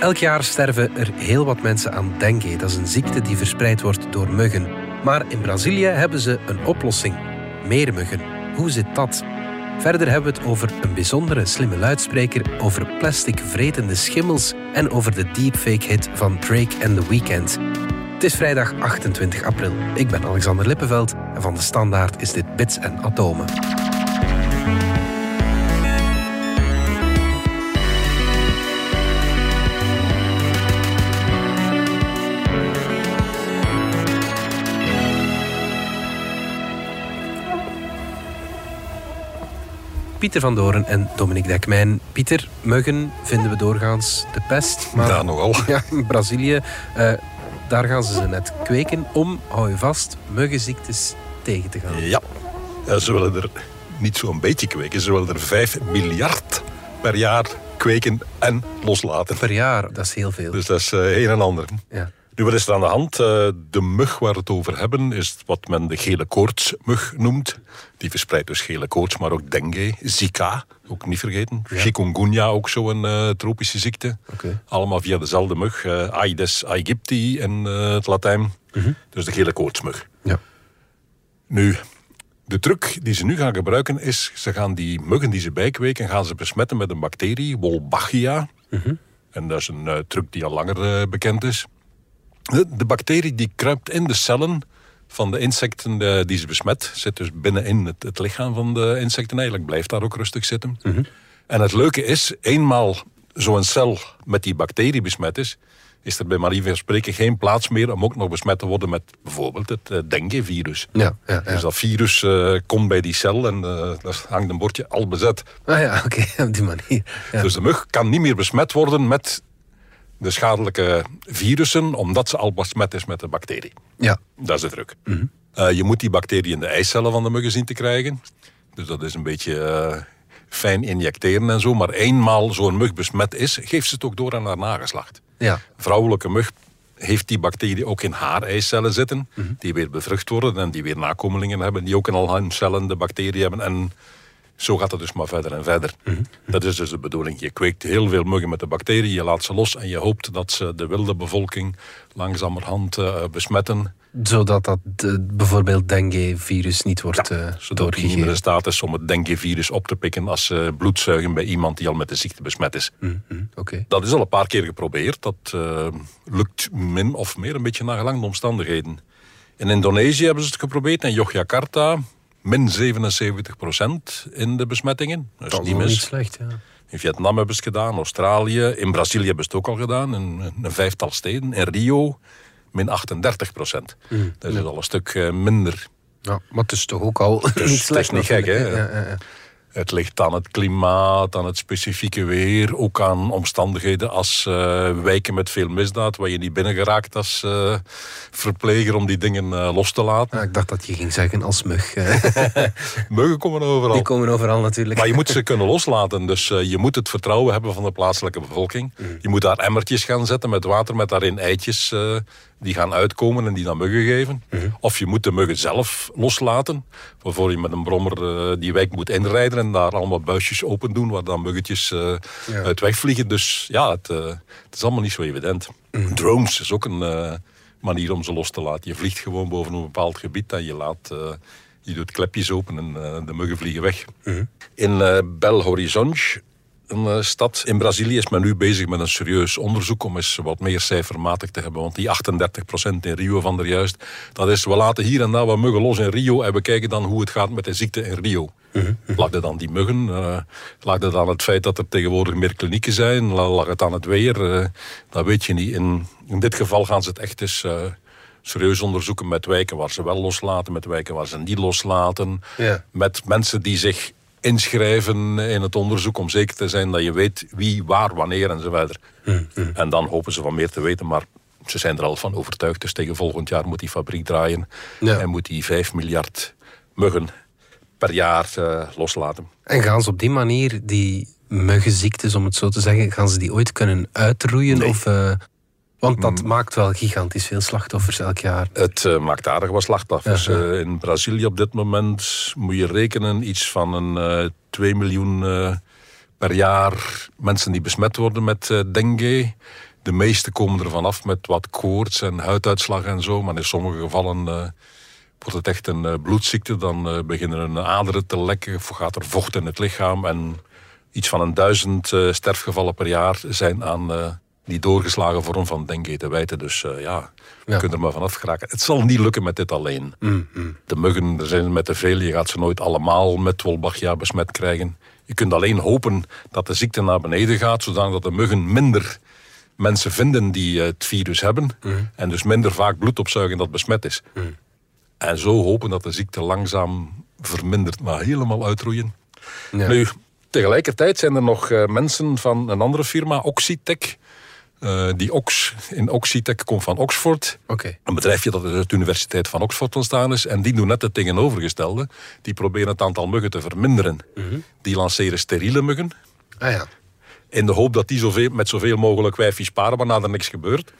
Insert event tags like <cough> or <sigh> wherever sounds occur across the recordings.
Elk jaar sterven er heel wat mensen aan dengue. Dat is een ziekte die verspreid wordt door muggen. Maar in Brazilië hebben ze een oplossing. Meer muggen. Hoe zit dat? Verder hebben we het over een bijzondere slimme luidspreker, over plastic vretende schimmels en over de deepfake hit van Drake and The Weeknd. Het is vrijdag 28 april. Ik ben Alexander Lippenveld en van de Standaard is dit Bits en Atomen. Pieter van Doren en Dominique Dekmijn. Pieter, muggen vinden we doorgaans de pest. Maar ja, nogal. <laughs> Ja, in Brazilië, uh, daar gaan ze ze net kweken om, hou je vast, muggenziektes tegen te gaan. Ja, ja ze willen er niet zo'n beetje kweken. Ze willen er 5 miljard per jaar kweken en loslaten. Per jaar, dat is heel veel. Dus dat is uh, een en ander. Ja. Nu, wat is er aan de hand? Eh, de mug waar we het over hebben is wat men de gele koortsmug noemt. Die verspreidt dus gele koorts, maar ook dengue, zika, ook niet vergeten. Ja. Chikungunya, ook zo'n uh, tropische ziekte. Allemaal via dezelfde mug. Uh, Aedes aegypti in het Latijn. Mhm. Dus de gele koortsmug. Ja. Nu, de truc die ze nu gaan gebruiken is... ze gaan die muggen die ze bijkweken... gaan ze besmetten met een bacterie, Wolbachia. Mhm. En dat is een truc die al langer bekend is. De bacterie die kruipt in de cellen van de insecten eh, die ze besmet. Zit dus binnenin het, het lichaam van de insecten. Eigenlijk blijft daar ook rustig zitten. Mhm. En het leuke is, eenmaal zo'n cel met die bacterie besmet is, is er bij Marie van spreken geen plaats meer om ook nog besmet te worden met bijvoorbeeld het uh, dengue-virus. Ja, ja, ja, Dus dat virus uh, komt bij die cel en uh, daar hangt een bordje al bezet. Ah ja, <laughs> oké, op die manier. Dus de mug kan niet meer besmet worden met de schadelijke virussen, omdat ze al besmet is met de bacterie. Ja. Dat is de druk. Mhm. Eh, je moet die bacterie in de eicellen van de muggen zien te krijgen. Dus dat is een beetje uh, fijn injecteren en zo. Maar eenmaal zo'n mug besmet is, geeft ze het ook door aan haar nageslacht. Ja. vrouwelijke mug heeft die bacterie ook in haar eicellen zitten, mhm. die weer bevrucht worden en die weer nakomelingen hebben, die ook in al hun cellen de bacterie hebben. En zo gaat het dus maar verder en verder. Mhm. Dat is dus de bedoeling. Je kweekt heel veel muggen met de bacteriën, je laat ze los en je hoopt dat ze de wilde bevolking langzamerhand uh, besmetten. Zodat dat bijvoorbeeld dengue-virus niet wordt ja, uh, zodat niet meer in staat is om het dengue-virus op te pikken als ze bloed zuigen bij iemand die al met de ziekte besmet is. Mm Dat is al een paar keer geprobeerd. Dat lukt min of meer een beetje naar gelang de omstandigheden. In Indonesië hebben ze het geprobeerd, in Yogyakarta min 77% in de besmettingen. Dat is niet, mis. niet slecht, ja. In Vietnam hebben ze het gedaan, Australië. In Brazilië hebben ze het ook al gedaan, in een vijftal steden. In Rio min 38 procent. Mm. Dat is al een stuk eh, minder. Ja, maar het is toch ook al dus, niet slecht. Het is <laughs> niet gek, hè? Ja, ja, ja. Het ligt aan het klimaat, aan het specifieke weer, ook aan omstandigheden als uh, wijken met veel misdaad, waar je niet binnen geraakt als uh, verpleger om die dingen uh, los te laten. Ja, ik dacht dat je ging zeggen als mug. <laughs> Muggen komen overal. Die komen overal natuurlijk. Maar je moet ze kunnen loslaten, dus je moet het vertrouwen hebben van de plaatselijke bevolking. Mm. Je moet daar emmertjes gaan zetten met water, met daarin eitjes die gaan uitkomen en die dan muggen geven. Mhm. Of je moet de muggen zelf loslaten, waarvoor je met een brommer die wijk moet inrijden en daar allemaal buisjes open doen waar dan muggetjes uh, uit wegvliegen. Dus ja, het, uh, het, is allemaal niet zo evident. Mhm. Drones is ook een manier om ze los te laten. Je vliegt gewoon boven een bepaald gebied en je laat... je doet klepjes open en de muggen vliegen weg. Mhm. In Bel Horizonte een eh, stad. In Brazilië is men nu bezig met een serieus onderzoek om eens wat meer cijfermatig te hebben. Want die 38% in Rio van der juist, dat is, we laten hier en daar wat muggen los in Rio en we kijken dan hoe het gaat met de ziekte in Rio. Mm Lag het dan die muggen? Uh, lag het aan het feit dat er tegenwoordig meer klinieken zijn? Lag het aan het weer? Uh, dat weet je niet. In, in dit geval gaan ze het echt eens serieus onderzoeken met wijken waar ze wel loslaten, met wijken waar ze niet loslaten. Met mensen die zich inschrijven in het onderzoek om zeker te zijn dat je weet wie, waar, wanneer enzovoort. Mm, mm. En dan hopen ze van meer te weten, maar ze zijn er al van overtuigd. Dus tegen volgend jaar moet die fabriek draaien en moet die 5 miljard muggen per jaar uh, loslaten. En gaan ze op die manier die muggenziektes, om het zo te zeggen, gaan ze die ooit kunnen uitroeien? Of, uh, want dat mm. maakt wel gigantisch veel slachtoffers elk jaar. Het uh, maakt aardig wat slachtoffers. Uh, in Brazilië op dit moment moet je rekenen iets van een uh, eh, 2 miljoen per jaar mensen die besmet worden met dengue. De meeste komen er vanaf met wat koorts en huiduitslag en zo. Maar in sommige gevallen wordt het echt een bloedziekte. Dan beginnen hun aderen te lekken. Gaat er vocht in het lichaam. En iets van een duizend sterfgevallen per jaar zijn aan die doorgeslagen vorm van dengue te wijten. Dus ja, we kunnen er maar vanaf geraken. Het zal niet lukken met dit alleen. Mm, mm. De muggen, er zijn met te veel. Je gaat ze nooit allemaal met Wolbachia besmet krijgen. Je kunt alleen hopen dat de ziekte naar beneden gaat, zodat de muggen minder mensen vinden die het virus hebben. Mm. En dus minder vaak bloed opzuigen dat besmet is. En zo hopen dat de ziekte langzaam vermindert, maar helemaal uitroeien. Ja. Nu, tegelijkertijd zijn er nog uh, mensen van een andere firma, Oxitec. Uh, die Ox, in Oxitec komt van Oxford. Een bedrijfje dat uit de Universiteit van Oxford ontstaan is. En die doen net het tegenovergestelde. Die proberen het aantal muggen te verminderen. Die lanceren steriele muggen. Ah ja. In de hoop dat die zoveel, met zoveel mogelijk wijfjes paren, waarna er niks gebeurt.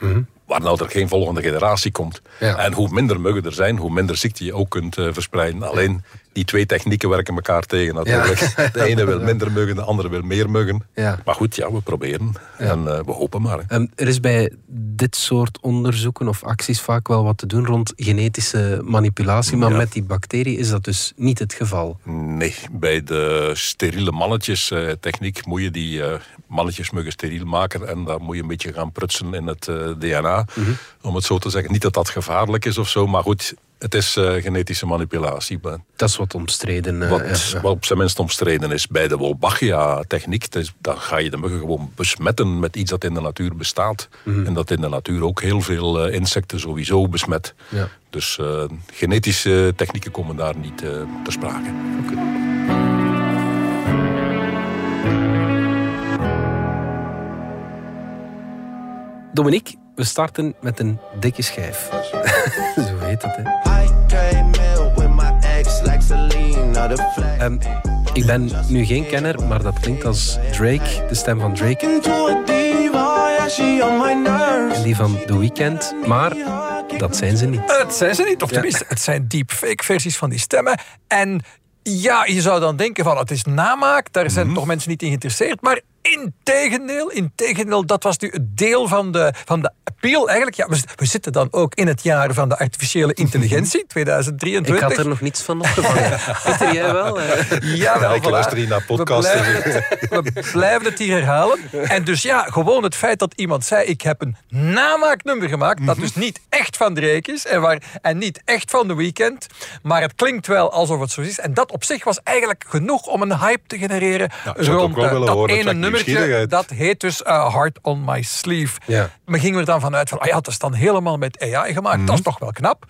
Waarna er geen volgende generatie komt. Ja. En hoe minder muggen er zijn, hoe minder ziekte je ook kunt uh, verspreiden. Alleen die twee technieken werken elkaar tegen natuurlijk. De ene wil minder muggen, de andere wil meer muggen. Ja. Maar goed, ja, we proberen. En uh, we hopen maar. Um, er is bij dit soort onderzoeken of acties vaak wel wat te doen rond genetische manipulatie, maar met die bacterie is dat dus niet het geval. Nee, bij de steriele mannetjes eh, techniek moet je die eh, mannetjesmuggen steriel maken en dan moet je een beetje gaan prutsen in het eh, DNA. Om het zo te zeggen. Niet dat dat gevaarlijk is of zo, maar goed, het is eh, genetische manipulatie. Dat is wat omstreden. eh, Wat, ja, ja. wat op zijn minst omstreden is bij de Wolbachia-techniek, dan ga je de muggen gewoon besmetten met iets dat in de natuur bestaat. En dat in de natuur ook heel veel eh, insecten sowieso besmet. Ja. Dus eh, genetische technieken komen daar niet eh, ter sprake. Dominique, we starten met een dikke schijf. <laughs> Zo heet het, hè. Ehm, ik ben nu geen kenner, maar dat klinkt als Drake, de stem van Drake en die van The Weeknd. Maar dat zijn ze niet. Het zijn ze niet, of tenminste, het zijn deepfake versies van die stemmen. En ja, je zou dan denken van het is namaak, daar zijn toch mensen niet in geïnteresseerd. Maar integendeel, integendeel, dat was nu het deel van de, van de appeal eigenlijk. Ja, we, we zitten dan ook in het jaar van de artificiële intelligentie, <laughs> 2023. Ik had er nog niets van opgevangen. <laughs> Peter, jij wel? Eh, Ja, wel, Ja, ik voilà. luister hier naar podcasts. We blijven, het, we blijven het hier herhalen. En dus ja, gewoon het feit dat iemand zei... ik heb een namaaknummer gemaakt... dat dus niet echt van Drake is... en, waar, en niet echt van The Weeknd... maar het klinkt wel alsof het zo is. En dat op zich was eigenlijk genoeg om een hype te genereren... Ja, wel eh, dat ene wekt nummertje. Dat heet dus eh, Heart on My Sleeve. Ja. We gingen er dan vanuit van... ah ja, het is dan helemaal met AI gemaakt. Mhm. Dat is toch wel knap.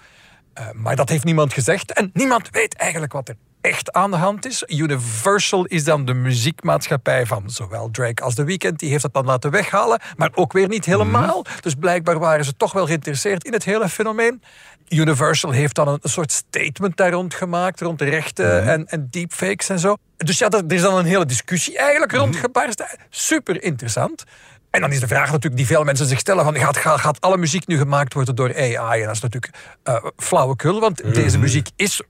Uh, maar dat heeft niemand gezegd. En niemand weet eigenlijk wat er echt aan de hand is. Universal is dan de muziekmaatschappij van zowel Drake als The Weeknd. Die heeft dat dan laten weghalen, maar ook weer niet helemaal. Dus blijkbaar waren ze toch wel geïnteresseerd in het hele fenomeen. Universal heeft dan een, een soort statement daar rond gemaakt, rond de rechten en, en deepfakes en zo. Dus ja, er er is dan een hele discussie eigenlijk rond gebarsten. Super interessant. En dan is de vraag natuurlijk die veel mensen zich stellen: van, gaat, gaat, gaat alle muziek nu gemaakt worden door AI? En dat is natuurlijk eh flauwekul, want deze muziek is,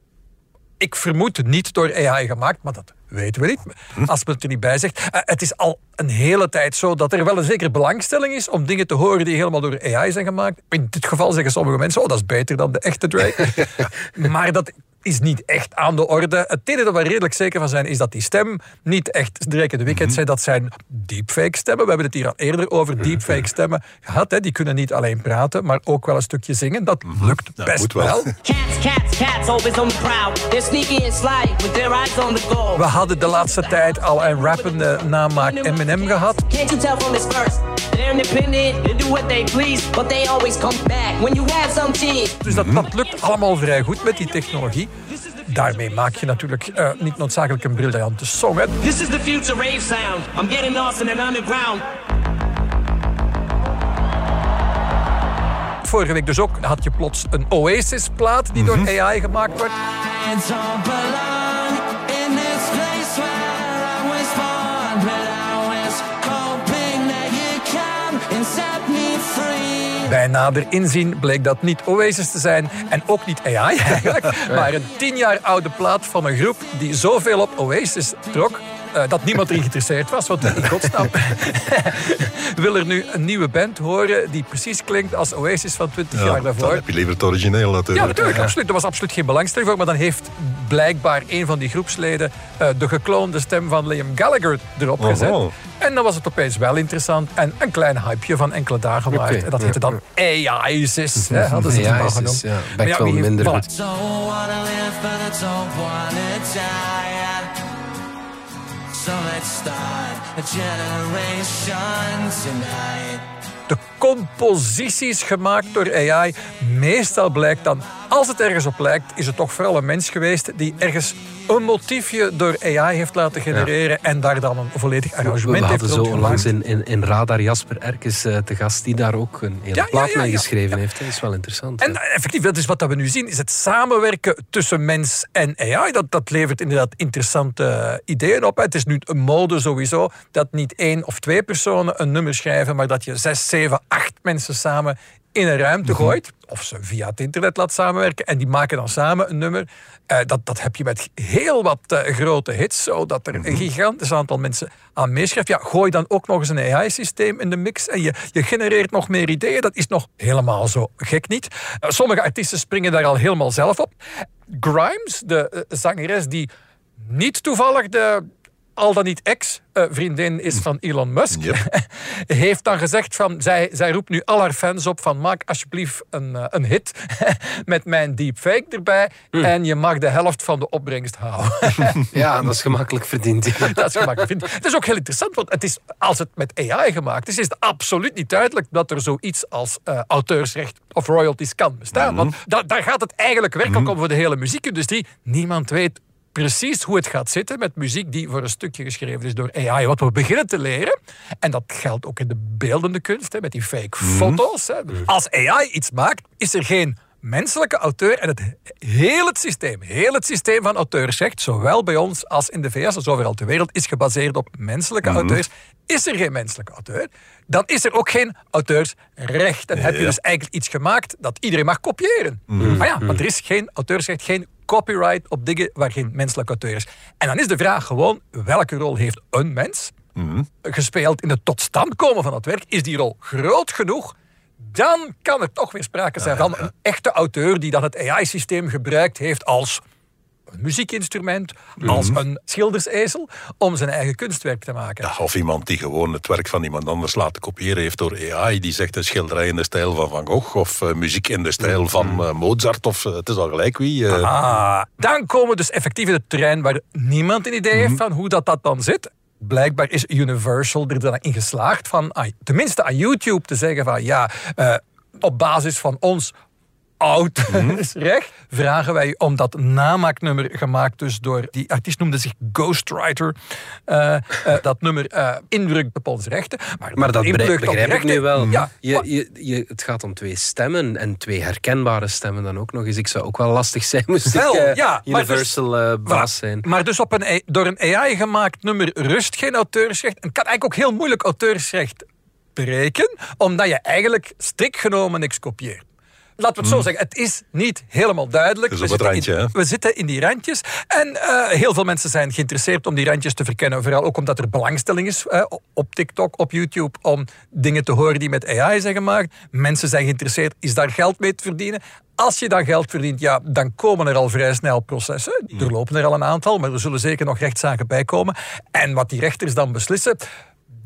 ik vermoed, niet door AI gemaakt, maar dat weten we niet. Als men het er niet bij zegt. Eh, het is al een hele tijd zo dat er wel een zekere belangstelling is om dingen te horen die helemaal door AI zijn gemaakt. In dit geval zeggen sommige mensen: oh, dat is beter dan de echte Drake. <laughs> maar dat is niet echt aan de orde. Het enige dat we redelijk zeker van zijn, is dat die stem niet echt Drake de Weeknd zijn. Dat zijn deepfake stemmen. We hebben het hier al eerder over deepfake stemmen gehad. Hè. Die kunnen niet alleen praten, maar ook wel een stukje zingen. Dat lukt Ja, best wel. wel. <laughs> Cats, cats, cats, always on the prowl. They're sneaky and sly with their eyes on the goal. We hadden de laatste tijd al een rappende namaak Eminem gehad. Can't you tell from this? They're independent, they do what they please, but they always come back when you have some cheese. Dus dat, dat lukt allemaal vrij goed met die technologie. Daarmee maak je natuurlijk eh, niet noodzakelijk een briljante song. Hè. This is the future rave sound. I'm getting lost in an underground. Vorige week dus ook had je plots een Oasis-plaat die door AI gemaakt wordt. Bij nader inzien bleek dat niet Oasis te zijn en ook niet AI eigenlijk, <laughs> maar een tien jaar oude plaat van een groep die zoveel op Oasis trok. eh, dat niemand erin geïnteresseerd was. Want in godsnaam <laughs> wil er nu een nieuwe band horen die precies klinkt als Oasis van 20 jaar dan daarvoor. heb je liever het origineel natuurlijk. Ja, natuurlijk. Absoluut. Er was absoluut geen belangstelling voor. Maar dan heeft blijkbaar een van die groepsleden eh, de gekloonde stem van Liam Gallagher erop gezet. En dan was het opeens wel interessant. En een klein hypeje van enkele dagen waard. En dat ja. heette dan AISIS. hè, Hadden ze het Ja, is- genoemd. is- ja, Maar bekt wel wie- minder voilà. goed. So let's start a generation tonight. de composities gemaakt door AI. Meestal blijkt dan, als het ergens op lijkt, is het toch vooral een mens geweest die ergens een motiefje door AI heeft laten genereren en daar dan een volledig We, arrangement heeft hadden zo onlangs in, in, in Radar Jasper Erkes eh, te gast, die daar ook een hele Ja, plaat ja, mee geschreven heeft. Dat is wel interessant. En eh, effectief, dat is wat we nu zien, is het samenwerken tussen mens en AI. Dat, dat levert inderdaad interessante eh, ideeën op. Het is nu een mode sowieso dat niet één of twee personen een nummer schrijven, maar dat je zes, zeven, acht mensen samen in een ruimte Mhm. gooit. Of ze via het internet laat samenwerken. En die maken dan samen een nummer. Eh, dat, dat heb je met heel wat eh, grote hits. Zodat er Mhm. een gigantisch aantal mensen aan meeschrijft. Ja, gooi dan ook nog eens een AI-systeem in de mix. En je, je genereert nog meer ideeën. Dat is nog helemaal zo gek niet. Eh, sommige artiesten springen daar al helemaal zelf op. Grimes, de zangeres die niet toevallig de al dan niet ex-vriendin is van Elon Musk, Yep. <laughs> heeft dan gezegd van, zij, zij roept nu al haar fans op van maak alsjeblieft een, eh, een hit <laughs> met mijn deepfake erbij en je mag de helft van de opbrengst houden. <laughs> ja, dat is gemakkelijk verdiend. dat is gemakkelijk. Ik. Het is ook heel interessant, want het is, als het met AI gemaakt is, is het absoluut niet duidelijk dat er zoiets als eh, auteursrecht of royalties kan bestaan. Want da- daar gaat het eigenlijk werkelijk om voor de hele muziekindustrie. Niemand weet precies hoe het gaat zitten met muziek die voor een stukje geschreven is door AI. Wat we beginnen te leren, en dat geldt ook in de beeldende kunst, hè, met die fake foto's. Hè. Als AI iets maakt, is er geen menselijke auteur en het heel het systeem, heel het systeem van auteursrecht, zowel bij ons als in de VS als overal ter wereld, is gebaseerd op menselijke auteurs. Is er geen menselijke auteur, dan is er ook geen auteursrecht. En heb je dus eigenlijk iets gemaakt dat iedereen mag kopiëren. Maar ja, maar er is geen auteursrecht, geen copyright op dingen waar geen menselijk auteur is. En dan is de vraag gewoon, welke rol heeft een mens gespeeld in het tot stand komen van dat werk? Is die rol groot genoeg? Dan kan er toch weer sprake zijn van een echte auteur die dan het AI-systeem gebruikt heeft als een muziekinstrument, als een schildersezel, om zijn eigen kunstwerk te maken. Ja, of iemand die gewoon het werk van iemand anders laten kopiëren heeft door AI. Die zegt een schilderij in de stijl van Van Gogh. Of eh, muziek in de stijl van eh, Mozart. Of eh, het is al gelijk wie. Ah, dan komen we dus effectief in het terrein waar niemand een idee heeft van hoe dat, dat dan zit. Blijkbaar is Universal er dan in geslaagd van, tenminste aan YouTube, te zeggen van ja, op basis van ons auteursrecht <laughs> vragen wij om dat namaaknummer gemaakt dus door die artiest noemde zich Ghostwriter eh, eh, <laughs> dat nummer eh indrukt op onze rechten maar, Maar dat begrijp, ik nu wel. ja, je, je, je, het gaat om twee stemmen en twee herkenbare stemmen dan ook nog eens. Ik zou ook wel lastig zijn moest Wel, ik ja, maar Universal eh, baas zijn. Maar dus op een, A- door een AI gemaakt nummer rust geen auteursrecht. En kan eigenlijk ook heel moeilijk auteursrecht breken, omdat je eigenlijk strikt genomen niks kopieert. Laten we het zo zeggen, het is niet helemaal duidelijk. We zitten randje, in, we zitten in die randjes. En eh, heel veel mensen zijn geïnteresseerd om die randjes te verkennen. Vooral ook omdat er belangstelling is eh, op TikTok, op YouTube, om dingen te horen die met AI zijn gemaakt. Mensen zijn geïnteresseerd, is daar geld mee te verdienen? Als je dan geld verdient, ja, dan komen er al vrij snel processen. Er lopen er al een aantal, maar er zullen zeker nog rechtszaken bij komen. En wat die rechters dan beslissen,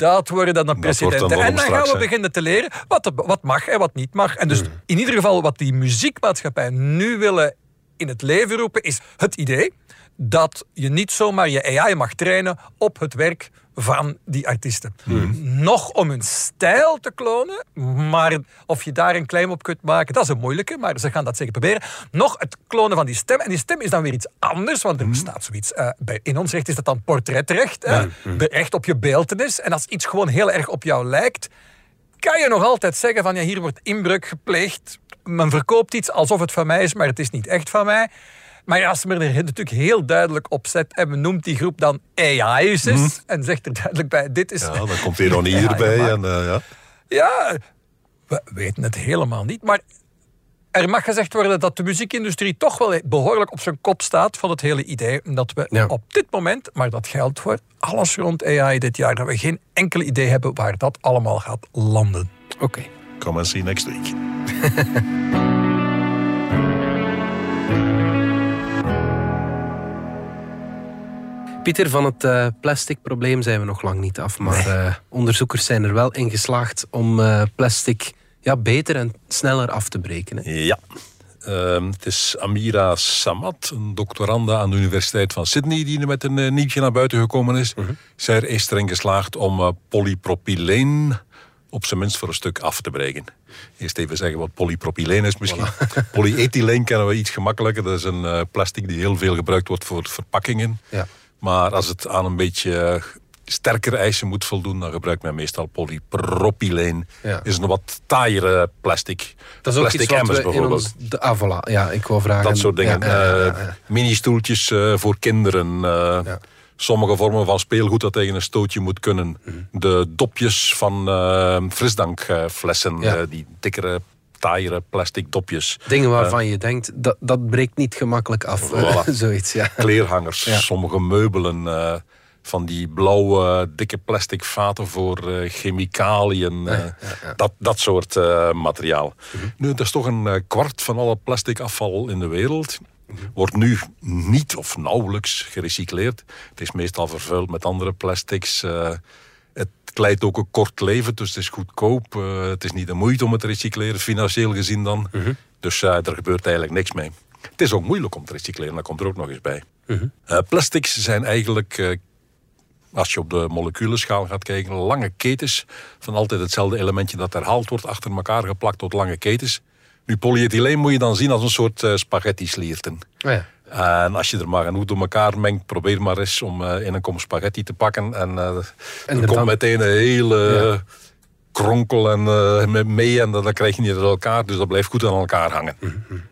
dat worden dan presidenten. norm En dan gaan we beginnen te leren wat, wat mag en wat niet mag. En dus in ieder geval wat die muziekmaatschappij nu willen in het leven roepen, is het idee dat je niet zomaar je AI mag trainen op het werk van die artiesten. Nog om hun stijl te klonen, maar of je daar een claim op kunt maken, dat is een moeilijke, maar ze gaan dat zeker proberen. Nog het klonen van die stem. En die stem is dan weer iets anders, want er bestaat zoiets. eh, bij, in ons recht is dat dan portretrecht, hè, de recht op je beeltenis. En als iets gewoon heel erg op jou lijkt, kan je nog altijd zeggen van ja, hier wordt inbreuk gepleegd. Men verkoopt iets alsof het van mij is, maar het is niet echt van mij. Maar ja, als men er natuurlijk heel duidelijk op zet en men noemt die groep dan AI's en zegt er duidelijk bij, dit is... ja, dan komt ironie <laughs> erbij. En, eh, ja. Ja, we weten het helemaal niet. Maar Er mag gezegd worden dat de muziekindustrie toch wel behoorlijk op zijn kop staat van het hele idee. Dat we Ja. op dit moment, maar dat geldt voor alles rond AI dit jaar, dat we geen enkel idee hebben waar dat allemaal gaat landen. Oké. Come and see next week. <laughs> Pieter, van het eh, plastic probleem zijn we nog lang niet af. Maar eh, onderzoekers zijn er wel in geslaagd om eh, plastic ja, beter en sneller af te breken. Hè. Ja. Ehm, het is Amira Samad, een doctoranda aan de Universiteit van Sydney, die met een nieuwtje naar buiten gekomen is. Zij is erin geslaagd om polypropyleen op zijn minst voor een stuk af te breken. Eerst even zeggen wat polypropyleen is misschien. <laughs> Polyethyleen kennen we iets gemakkelijker. Dat is een eh, plastic die heel veel gebruikt wordt voor verpakkingen. Ja. Maar als het aan een beetje eh, sterkere eisen moet voldoen, dan gebruikt men meestal polypropyleen. Ja. Is een wat taaiere plastic. Dat is ook plastic iets wat bijvoorbeeld. ons... De, ah, voilà. Ja, ik wou vragen... Dat soort dingen. Ja. Eh, Mini-stoeltjes eh, voor kinderen. Sommige vormen van speelgoed dat tegen een stootje moet kunnen. Mhm. De dopjes van eh, frisdankflessen. Ja. eh, die dikkere, taaiere plastic dopjes. Dingen waarvan je denkt, dat, dat breekt niet gemakkelijk af. Voilà. <laughs> Zoiets, ja. Kleerhangers, Ja. sommige meubelen. eh, van die blauwe, dikke plastic vaten voor eh, chemicaliën. eh, Dat, dat soort eh, materiaal. Mhm. Nu, dat is toch een eh, kwart van alle plastic afval in de wereld. Wordt nu niet of nauwelijks gerecycleerd. Het is meestal vervuild met andere plastics. eh, het leidt ook een kort leven, dus het is goedkoop. eh, het is niet de moeite om het te recycleren, financieel gezien dan. Dus eh, er gebeurt eigenlijk niks mee. Het is ook moeilijk om te recycleren, dat komt er ook nog eens bij. Eh, plastics zijn eigenlijk, als je op de moleculenschaal gaat kijken, lange ketens van altijd hetzelfde elementje dat herhaald wordt, achter elkaar geplakt tot lange ketens. Nu, polyethyleen moet je dan zien als een soort eh, spaghetti-slierten. Oh ja. En als je er maar genoeg door elkaar mengt, probeer maar eens om eh, in een kom spaghetti te pakken. En eh dan- komt meteen een hele Ja. kronkel en, me- mee en dan krijg je niet uit elkaar. Dus dat blijft goed aan elkaar hangen.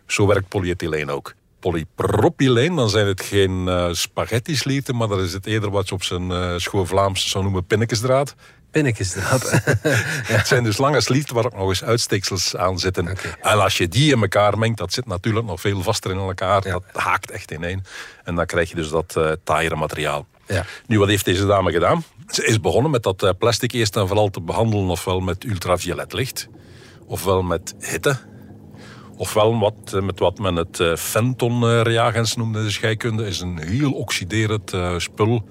Zo werkt polyethyleen ook. Polypropyleen, dan zijn het geen eh spaghetti-slierten, maar dat is het eerder wat je op zijn eh schoon Vlaams zou noemen pinnekesdraad. Pinnekesdraad. <laughs> Het zijn dus lange slierten waar ook nog eens uitsteeksels aan zitten. En als je die in elkaar mengt, dat zit natuurlijk nog veel vaster in elkaar. Ja. Dat haakt echt ineen. En dan krijg je dus dat eh taaiere materiaal. Ja. Nu, wat heeft deze dame gedaan? Ze is begonnen met dat plastic eerst en vooral te behandelen, ofwel met ultraviolet licht, ofwel met hitte, ofwel wat, eh, met wat men het eh, Fenton-reagens noemde in de scheikunde. is een heel oxiderend eh, spul.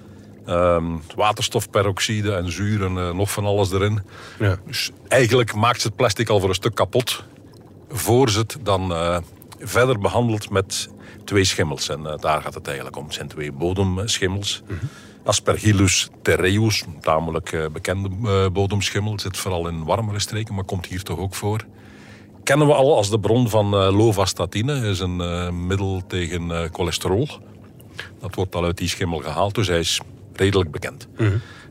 Ehm, waterstofperoxide en zuur en eh, nog van alles erin. Ja. Dus eigenlijk maakt ze het plastic al voor een stuk kapot. Voor ze het dan eh, verder behandelt met twee schimmels. En eh, daar gaat het eigenlijk om. Het zijn twee bodemschimmels. Aspergillus terreus, een tamelijk eh, bekende eh, bodemschimmel. Zit vooral in warmere streken, maar komt hier toch ook voor. Kennen we al als de bron van eh, lovastatine. is een eh, middel tegen eh, cholesterol. Dat wordt al uit die schimmel gehaald, dus hij is redelijk bekend.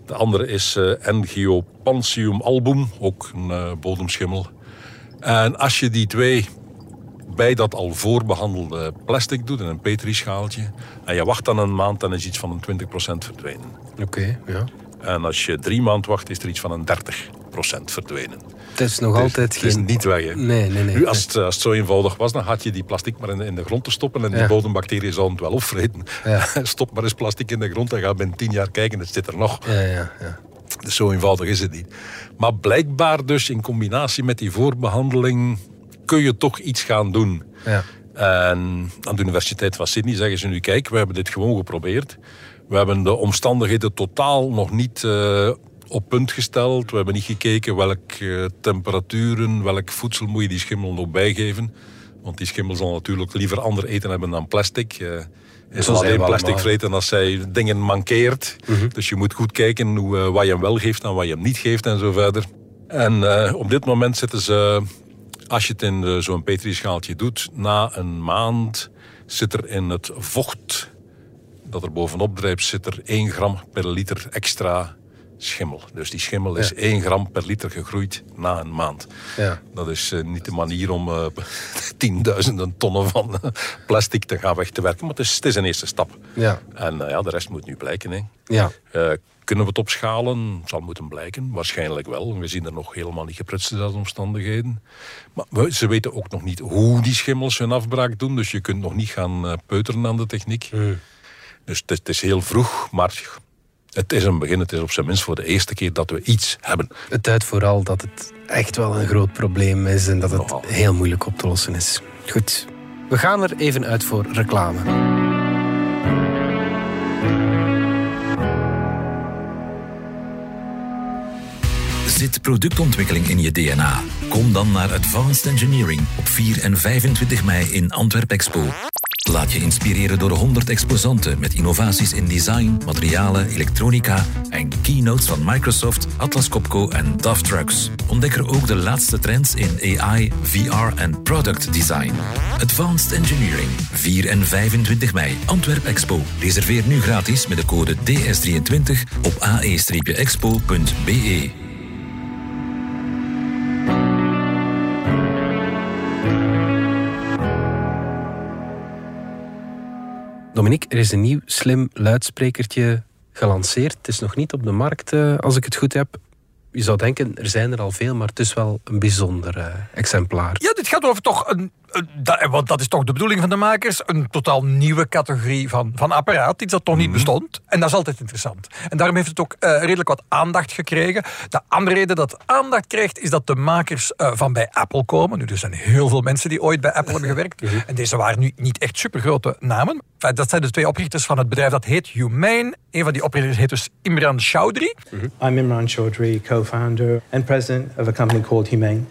De andere is eh Angiopansium album, ook een bodemschimmel. En als je die twee bij dat al voorbehandelde plastic doet in een petrischaaltje en je wacht dan een maand, dan is iets van een 20% verdwenen. Oké, ja. En als je drie maanden wacht, is er iets van een 30% verdwenen. Het is nog is- altijd het is geen... niet weg. hè. Nee, nee, nee. Nu, als, het, als het zo eenvoudig was, dan had je die plastic maar in de, in de grond te stoppen en die Ja. bodembacteriën zouden het wel opvreten. Ja. <laughs> Stop maar eens plastic in de grond en ga binnen tien jaar kijken, het zit er nog. Ja, ja, ja. Dus zo eenvoudig is het niet. Maar blijkbaar dus in combinatie met die voorbehandeling kun je toch iets gaan doen. ja. En aan de Universiteit van Sydney zeggen ze nu, kijk, we hebben dit gewoon geprobeerd. We hebben de omstandigheden totaal nog niet eh, op punt gesteld. We hebben niet gekeken welke temperaturen, welk voedsel moet je die schimmel nog bijgeven. Want die schimmel zal natuurlijk liever ander eten hebben dan plastic. Eh, Hij zal zijn alleen plastic vreten als hij dingen mankeert. Dus je moet goed kijken hoe, eh, wat je hem wel geeft en wat je hem niet geeft en zo verder. En eh, op dit moment zitten ze, als je het in eh, zo'n petrischaaltje doet, na een maand zit er in het vocht dat er bovenop drijft, zit er 1 gram per liter extra schimmel. Dus die schimmel is 1 gram per liter gegroeid na een maand. Ja. Dat is eh, niet de manier om eh, <laughs> tienduizenden tonnen van eh, plastic te gaan weg te werken. Maar het is, het is een eerste stap. Ja. En ja, de rest moet nu blijken. Hè. Ja. Kunnen we het opschalen? Zal moeten blijken. Waarschijnlijk wel. We zien er nog helemaal niet geprutste omstandigheden. Maar we- ze weten ook nog niet hoe die schimmels hun afbraak doen. Dus je kunt nog niet gaan peuteren aan de techniek. Dus het is heel vroeg, maar het is een begin. Het is op zijn minst voor de eerste keer dat we iets hebben. Het duidt vooral dat het echt wel een groot probleem is en dat het Nogal. heel moeilijk op te lossen is. Goed, we gaan er even uit voor reclame. Zit productontwikkeling in je DNA? Kom dan naar Advanced Engineering op 4 en 25 mei in Antwerp Expo. Laat je inspireren door 100 exposanten met innovaties in design, materialen, elektronica en keynotes van Microsoft, Atlas Copco en DAF Trucks. Ontdek er ook de laatste trends in AI, VR en product design. Advanced Engineering, 4 en 25 mei, Antwerp Expo. Reserveer nu gratis met de code DS23 op ae-expo.be. Dominique, er is een nieuw slim luidsprekertje gelanceerd. Het is nog niet op de markt, eh, als ik het goed heb. Je zou denken, er zijn er al veel, maar het is wel een bijzonder eh, exemplaar. Ja, dit gaat over toch een, een- dat, want dat is toch de bedoeling van de makers, een totaal nieuwe categorie van, van apparaat, iets dat toch niet bestond. En dat is altijd interessant. En daarom heeft het ook eh, redelijk wat aandacht gekregen. De andere reden dat het aandacht krijgt, is dat de makers eh, van bij Apple komen. Nu, er zijn heel veel mensen die ooit bij Apple hebben gewerkt. <laughs> En deze waren nu niet echt supergrote namen. Enfin, dat zijn de twee oprichters van het bedrijf dat heet Humane. Een van die oprichters heet dus Imran Chaudhry. I'm Imran Chaudhry, co founder and president of a company called Humane.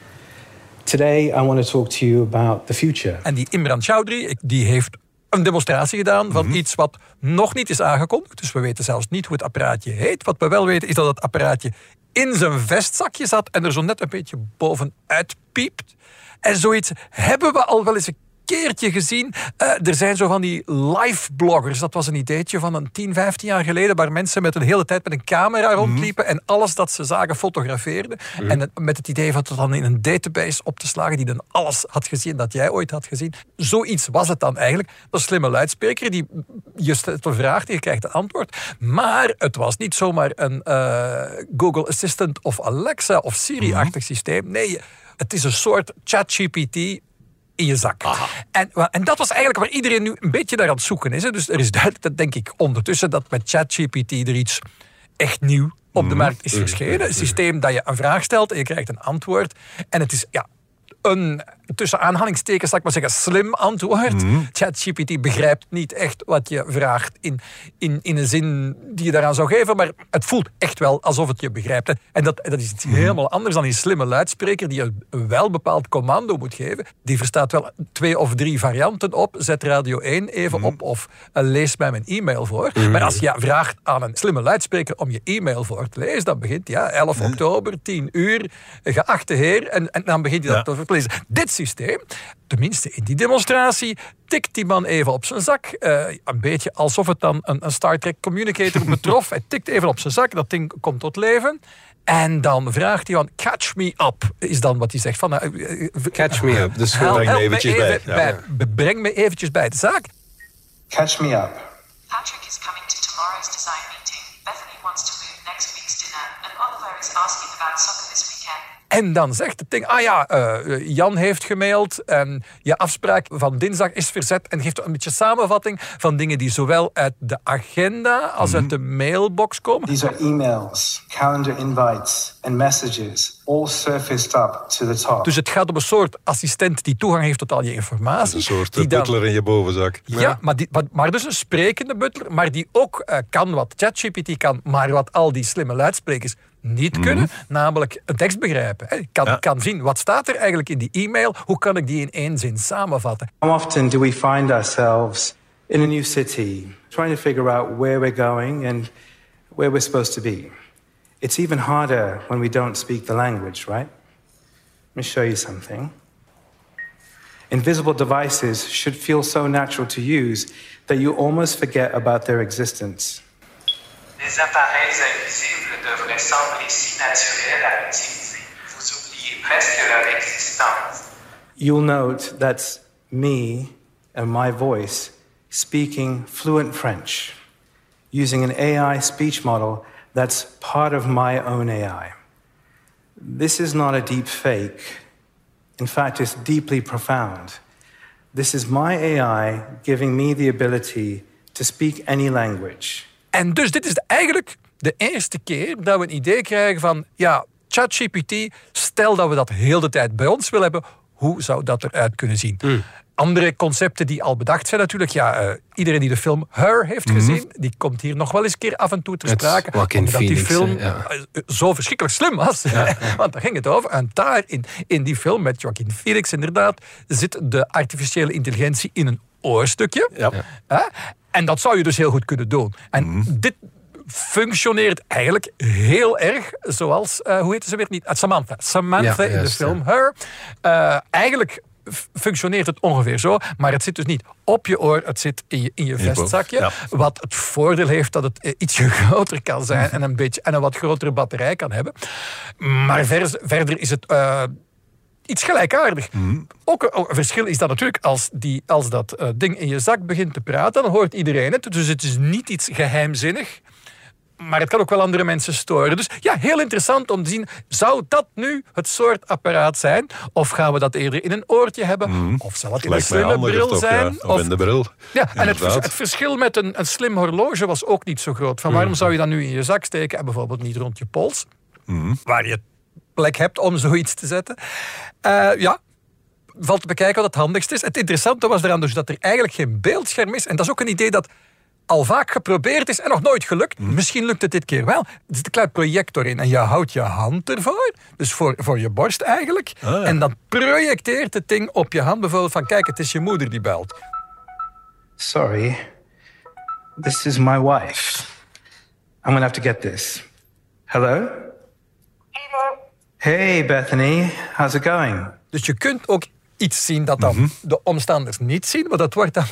Today, I want to talk to you about the future. En die Imran Chaudhry, die heeft een demonstratie gedaan van iets wat nog niet is aangekondigd. Dus we weten zelfs niet hoe het apparaatje heet. Wat we wel weten is dat het apparaatje in zijn vestzakje zat en er zo net een beetje bovenuit piept. En zoiets hebben we al wel eens een keertje gezien. Eh, er zijn zo van die live bloggers. Dat was een ideetje van een 10, 15 jaar geleden. Waar mensen met een hele tijd met een camera rondliepen. En alles dat ze zagen fotografeerden. En het- met het idee van het dan in een database op te slagen. Die dan alles had gezien dat jij ooit had gezien. Zoiets was het dan eigenlijk. Dat een slimme luidspreker. Die, je stelt een vraag en je krijgt een antwoord. Maar het was niet zomaar een eh, Google Assistant of Alexa of Siri-achtig systeem. Nee, het is een soort ChatGPT in je zak. En, en dat was eigenlijk waar iedereen nu een beetje naar aan het zoeken is. Hè. Dus er is duidelijk, dat denk ik, ondertussen dat met ChatGPT er iets echt nieuw op de markt is verschenen. Een systeem dat je een vraag stelt en je krijgt een antwoord. En het is ja, een, tussen aanhalingstekens, zal ik maar zeggen, slim antwoord. ChatGPT begrijpt niet echt wat je vraagt in, in, in een zin die je daaraan zou geven, maar het voelt echt wel alsof het je begrijpt. hè. En dat, dat is iets helemaal anders dan die slimme luidspreker die je een wel bepaald commando moet geven. Die verstaat wel twee of drie varianten op. Zet radio 1 even op of eh, lees mij mijn e-mail voor. Maar als je vraagt aan een slimme luidspreker om je e-mail voor te lezen, dan begint ja, 11 oktober, 10 uur, geachte heer, en, en dan begint hij dat te lezen. Dit systeem, tenminste in die demonstratie, tikt die man even op zijn zak. eh, een beetje alsof het dan een, een Star Trek communicator <laughs> betrof. Hij tikt even op zijn zak, dat ding komt tot leven. En dan vraagt hij van, catch me up, is dan wat hij zegt. Van, eh, eh, Catch me up. Dus Breng me eventjes even bij. bij. Breng me eventjes bij de zaak. Catch me up. Patrick is coming to tomorrow's design meeting. Bethany wants to move next week's dinner, and Oliver is asking about soccer this weekend. En dan zegt het ding, ah ja, eh, Jan heeft gemaild en je afspraak van dinsdag is verzet en geeft een beetje samenvatting van dingen die zowel uit de agenda als uit de mailbox komen. These are emails, calendar invites, and messages, all surfaced up to the top. Dus het gaat om een soort assistent die toegang heeft tot al je informatie. Een soort die eh, dan- butler in je bovenzak. Ja, maar, die, wat- maar dus een sprekende butler, maar die ook eh, kan wat ChatGPT kan, maar wat al die slimme luidsprekers niet kunnen, namelijk een tekst begrijpen. hè. Kan, Ja. kan zien, wat staat er eigenlijk in die e-mail, hoe kan ik die in één zin samenvatten? How often do we find ourselves in a new city, trying to figure out where we're going and where we're supposed to be? It's even harder when we don't speak the language, right? Let me show you something. Invisible devices should feel so natural to use that you almost forget about their existence. Les appareils invisibles devraient sembler si naturels à utiliser. Vous oubliez presque leur existence. You'll note that's me and my voice speaking fluent French using an AI speech model that's part of my own AI. This is not a deep fake. In fact, it's deeply profound. This is my AI giving me the ability to speak any language. En dus dit is eigenlijk de eerste keer dat we een idee krijgen van... ja, ChatGPT, stel dat we dat heel de tijd bij ons willen hebben... hoe zou dat eruit kunnen zien? Hmm. Andere concepten die al bedacht zijn natuurlijk. Ja, eh, iedereen die de film Her heeft gezien... die komt hier nog wel eens een keer af en toe ter sprake. Omdat die film ja. eh, zo verschrikkelijk slim was. <laughs> Want daar ging het over. En daar, in, in die film met Joaquin Phoenix inderdaad... zit de artificiële intelligentie in een oorstukje. Ja. Hè? En dat zou je dus heel goed kunnen doen. En dit functioneert eigenlijk heel erg zoals, eh, hoe heet ze weer niet? Uh, Samantha. Samantha Ja, in de film Her. Eh, eigenlijk functioneert het ongeveer zo, maar het zit dus niet op je oor, het zit in je, in je je vestzakje. Wat het voordeel heeft dat het eh, ietsje <laughs> groter kan zijn en een, beetje, en een wat grotere batterij kan hebben. Maar ver- verder is het... eh, iets gelijkaardig. Ook een, ook een verschil is dat natuurlijk als, die, als dat eh, ding in je zak begint te praten, dan hoort iedereen het. Dus het is niet iets geheimzinnig. Maar het kan ook wel andere mensen storen. Dus ja, heel interessant om te zien. Zou dat nu het soort apparaat zijn? Of gaan we dat eerder in een oortje hebben? Of zal het in een Lijkt slimme bril toch, zijn? ja. Of in de bril. Ja, en het, vers- Inderdaad. het verschil met een, een slim horloge was ook niet zo groot. Van waarom zou je dat nu in je zak steken en bijvoorbeeld niet rond je pols? Waar je plek hebt om zoiets te zetten. Eh, ja, valt te bekijken wat het handigst is. Het interessante was eraan dus dat er eigenlijk geen beeldscherm is. En dat is ook een idee dat al vaak geprobeerd is en nog nooit gelukt. Misschien lukt het dit keer wel. Er zit een klein projector in en je houdt je hand ervoor. Dus voor, voor je borst eigenlijk. En dan projecteert het ding op je hand bijvoorbeeld van... kijk, het is je moeder die belt. Sorry. This is my wife. I'm gonna have to get this. Hello? Hey, Bethany. How's it going? Dus je kunt ook iets zien dat dan de omstanders niet zien, maar dat wordt dan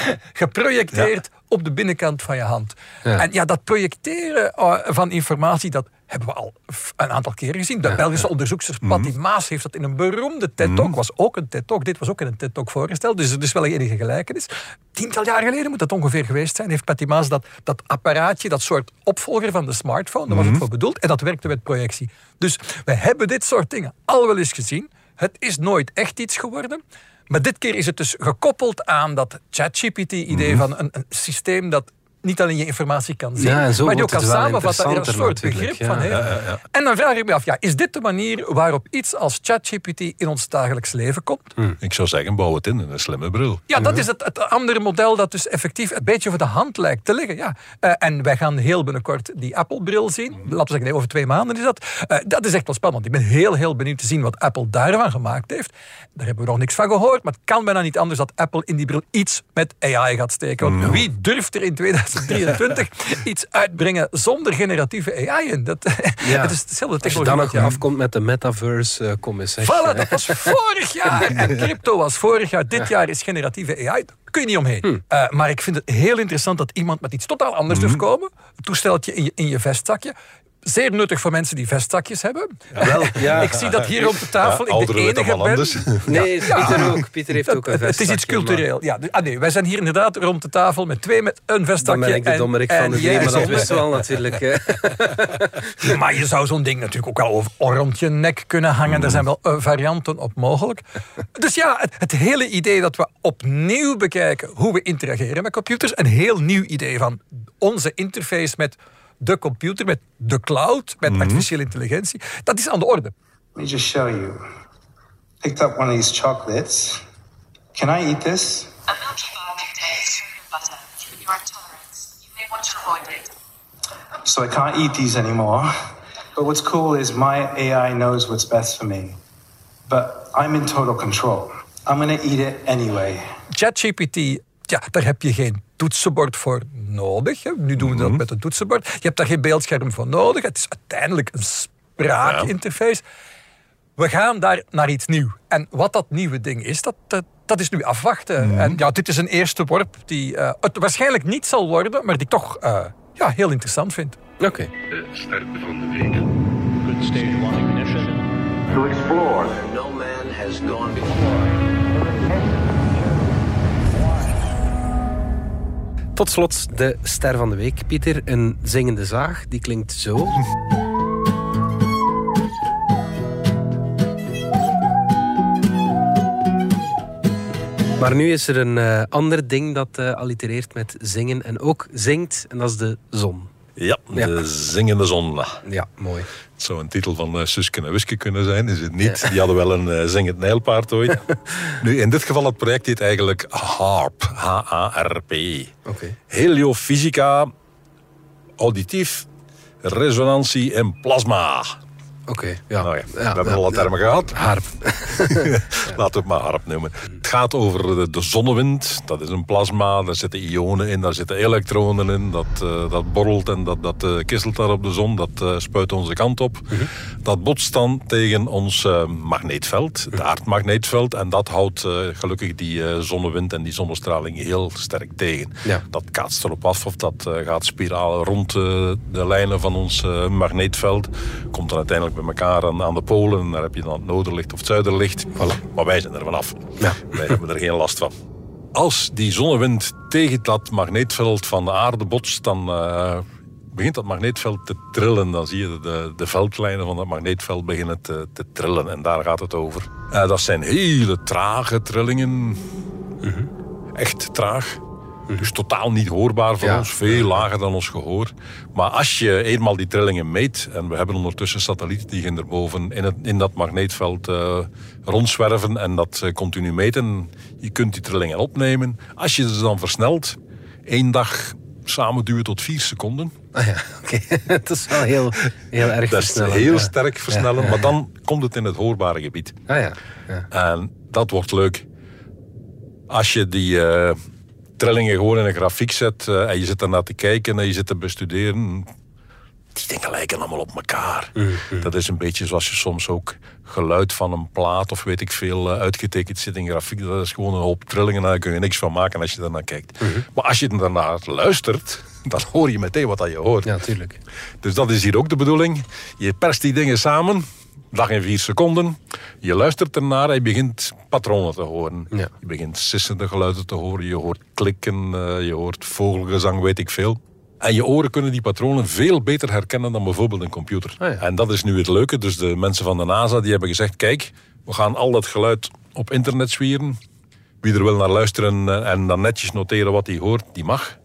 <laughs> geprojecteerd op de binnenkant van je hand. En ja, dat projecteren eh, van informatie, dat hebben we al een aantal keren gezien. De Belgische onderzoekster Patty Maas heeft dat in een beroemde TED-talk, was ook een TED-talk, dit was ook in een TED-talk voorgesteld, dus er is wel enige gelijkenis. Tiental jaar geleden moet dat ongeveer geweest zijn, heeft Patty Maas dat, dat apparaatje, dat soort opvolger van de smartphone, daar was het voor bedoeld, en dat werkte met projectie. Dus we hebben dit soort dingen al wel eens gezien. Het is nooit echt iets geworden. Maar dit keer is het dus gekoppeld aan dat ChatGPT-idee van een, een systeem dat niet alleen je informatie kan zien, Ja, maar die ook kan samenvatten en er een soort begrip van heeft. En dan vraag ik me af, ja, is dit de manier waarop iets als ChatGPT in ons dagelijks leven komt? Ik zou zeggen, bouw het in, in een slimme bril. Ja, dat is het, het andere model dat dus effectief een beetje voor de hand lijkt te liggen. Ja. Eh, en wij gaan heel binnenkort die Apple-bril zien. Laten we zeggen, nee, over twee maanden is dat. Eh, dat is echt wel spannend. Ik ben heel, heel benieuwd te zien wat Apple daarvan gemaakt heeft. Daar hebben we nog niks van gehoord. Maar het kan bijna niet anders dat Apple in die bril iets met AI gaat steken. Want wie durft er in 2023 iets uitbrengen zonder generatieve AI in? Dat, <laughs> Ja. het is dezelfde Als je technologie. dan nog je af- afkomt met de metaverse, uh, kom eens. zeg. Voilà, dat was vorig jaar. <laughs> En crypto was vorig jaar. Dit jaar is generatieve AI. Daar kun je niet omheen. Eh, maar ik vind het heel interessant dat iemand met iets totaal anders durft komen. Een toesteltje in je, in je vestzakje. Zeer nuttig voor mensen die vestzakjes hebben. Wel, ja. Ik zie dat hier op de tafel. Ja, ik de enige van ben. anders. Nee, Pieter ook. Pieter heeft ook een Het, het is vestzakje, iets cultureel. Ja, ah nee, wij zijn hier inderdaad rond de tafel met twee met een vestzakje. Dan ben ik de en- dommerik en van de jij drie, maar dat zonder. wisten we al natuurlijk. hè. <laughs> Maar je zou zo'n ding natuurlijk ook wel over rond je nek kunnen hangen. Daar zijn wel eh, varianten op mogelijk. Dus ja, het, het hele idee dat we opnieuw bekijken hoe we interageren met computers. Een heel nieuw idee van onze interface met de computer, met de cloud, met artificiële intelligentie. Dat is aan de orde. Let me just show you. Picked up one of these chocolates. Can I eat this? A milky bar contains butter. Given your intolerance, you may want to avoid it. So I can't eat these anymore. But what's cool is my AI knows what's best for me. But I'm in total control. I'm gonna eat it anyway. ChatGPT, ja, daar heb je geen toetsenbord voor nodig. Hè. Nu doen we dat met een toetsenbord. Je hebt daar geen beeldscherm voor nodig. Het is uiteindelijk een spraakinterface. We gaan daar naar iets nieuws. En wat dat nieuwe ding is, dat, dat, dat is nu afwachten. En ja, dit is een eerste worp die eh, het waarschijnlijk niet zal worden, maar die ik toch eh, ja, heel interessant vind. Oké. De start van de week. Good stage one ignition. To explore. No man has gone before. Tot slot de ster van de week, Pieter. Een zingende zaag, die klinkt zo. Maar nu is er een eh, ander ding dat eh, allitereert met zingen en ook zingt, en dat is de zon. Ja, de zingende zon. Ja, mooi. Het zou een titel van uh, Suske en Wiske kunnen zijn, is het niet. Die hadden wel een eh, zingend nijlpaard ooit. Nu, in dit geval, het project heet eigenlijk HARP. H-A-R-P. Oké. Heliofysica, auditief, resonantie en plasma. Oké, ja. Nou ja, we hebben al ja. termen gehad. Harp. <laughs> <laughs> Laten we het maar harp noemen. Het gaat over de, zonnewind. Dat is een plasma. Daar zitten ionen in. Daar zitten elektronen in. Dat, eh, dat borrelt en dat, dat kisselt daar op de zon. Dat eh, spuit onze kant op. Dat botst dan tegen ons magneetveld. Het aardmagneetveld. En dat houdt gelukkig die zonnewind en die zonnestraling heel sterk tegen. Ja. Dat kaatst erop af of dat gaat spiralen rond de lijnen van ons magneetveld. Komt dan uiteindelijk bij elkaar aan, aan de polen. En daar heb je dan het noorderlicht of het zuiderlicht. Maar wij zijn er vanaf. Ja. Wij hebben er geen last van. Als die zonnewind tegen dat magneetveld van de aarde botst, dan eh, begint dat magneetveld te trillen. Dan zie je de, de veldlijnen van dat magneetveld beginnen te, te trillen. En daar gaat het over. Eh, dat zijn hele trage trillingen. Echt traag. Dus totaal niet hoorbaar voor Ja. ons. Veel lager dan ons gehoor. Maar als je eenmaal die trillingen meet... en we hebben ondertussen satellieten die gaan erboven in, het, in dat magneetveld eh, rondzwerven... en dat eh, continu meten. Je kunt die trillingen opnemen. Als je ze dan versnelt... één dag samen duwen tot vier seconden. Ah ja, <laughs> oké. dat is wel heel, heel erg Dat is heel ja. sterk versnellen. Ja, Maar dan komt het in het hoorbare gebied. Ah ja. ja. En dat wordt leuk. Als je die eh, trillingen gewoon in een grafiek zet eh, en je zit ernaar te kijken en je zit te bestuderen, die dingen lijken allemaal op elkaar. Dat is een beetje zoals je soms ook geluid van een plaat of weet ik veel eh, uitgetekend zit in grafiek. Dat is gewoon een hoop trillingen en daar kun je niks van maken als je daarnaar kijkt. Maar als je daarnaar luistert, <laughs> dan hoor je meteen wat dat je hoort. Ja, tuurlijk. Dus dat is hier ook de bedoeling. Je perst die dingen samen, dag in vier seconden. Je luistert ernaar en je begint patronen te horen. Ja. Je begint sissende geluiden te horen. Je hoort klikken, eh, je hoort vogelgezang, weet ik veel. En je oren kunnen die patronen veel beter herkennen dan bijvoorbeeld een computer. Ah, ja. En dat is nu het leuke. Dus de mensen van de NASA die hebben gezegd... kijk, we gaan al dat geluid op internet zwieren. Wie er wil naar luisteren eh, en dan netjes noteren wat hij hoort, die mag.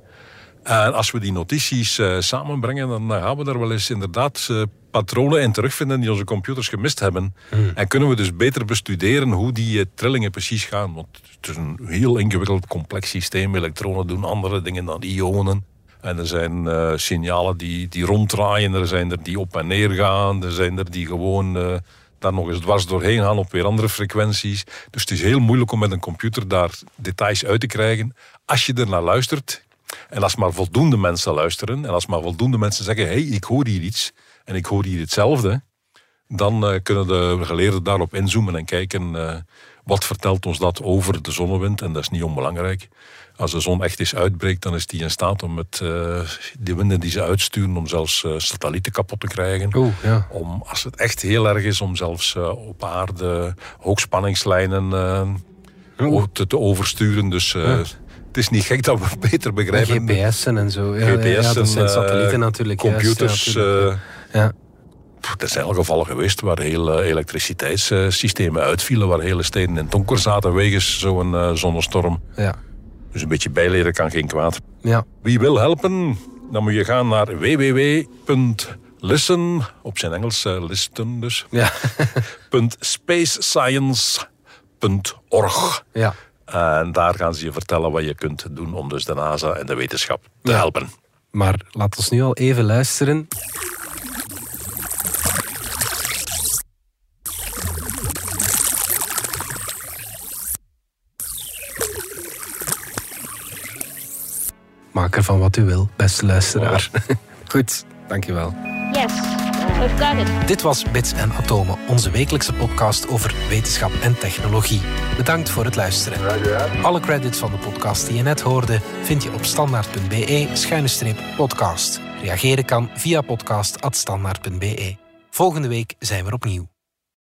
En als we die notities eh, samenbrengen, dan gaan we daar wel eens inderdaad patronen in terugvinden die onze computers gemist hebben. En kunnen we dus beter bestuderen hoe die eh, trillingen precies gaan. Want het is een heel ingewikkeld, complex systeem. Elektronen doen andere dingen dan ionen. En er zijn eh, signalen die, die ronddraaien, er zijn er die op en neer gaan, er zijn er die gewoon eh, daar nog eens dwars doorheen gaan op weer andere frequenties. Dus het is heel moeilijk om met een computer daar details uit te krijgen. Als je er naar luistert, en als maar voldoende mensen luisteren, en als maar voldoende mensen zeggen: hé, hey, ik hoor hier iets en ik hoor hier hetzelfde, dan eh, kunnen de geleerden daarop inzoomen en kijken eh, wat vertelt ons dat over de zonnewind. En dat is niet onbelangrijk. Als de zon echt eens uitbreekt, dan is die in staat om met eh, die winden die ze uitsturen, om zelfs satellieten kapot te krijgen. Oeh, ja. Om, als het echt heel erg is, om zelfs op aarde hoogspanningslijnen te, te oversturen. Dus het is niet gek dat we <laughs> beter En begrijpen. GPS'en en zo. Ja, GPS'en, dat zijn satellieten natuurlijk. juist, computers. ja, ja. er zijn al gevallen geweest waar hele elektriciteitssystemen uitvielen, waar hele steden in donker zaten wegens zo'n eh, zonnestorm. Ja. Dus een beetje bijleren kan geen kwaad. Ja. Wie wil helpen, dan moet je gaan naar www.listen, op zijn Engels eh, listen dus, Ja. <laughs> .spacescience.org. ja. En daar gaan ze je vertellen wat je kunt doen om dus de NASA en de wetenschap te Ja. helpen. Maar laat ons nu al even luisteren. Maak ervan wat u wil, beste luisteraar. <laughs> Goed, dankjewel. Yes, we've got it. Dit was Bits en Atomen, onze wekelijkse podcast over wetenschap en technologie. Bedankt voor het luisteren. Alle credits van de podcast die je net hoorde vind je op standaard.be-podcast. Reageren kan via podcast.standaard.be. Volgende week zijn we er opnieuw.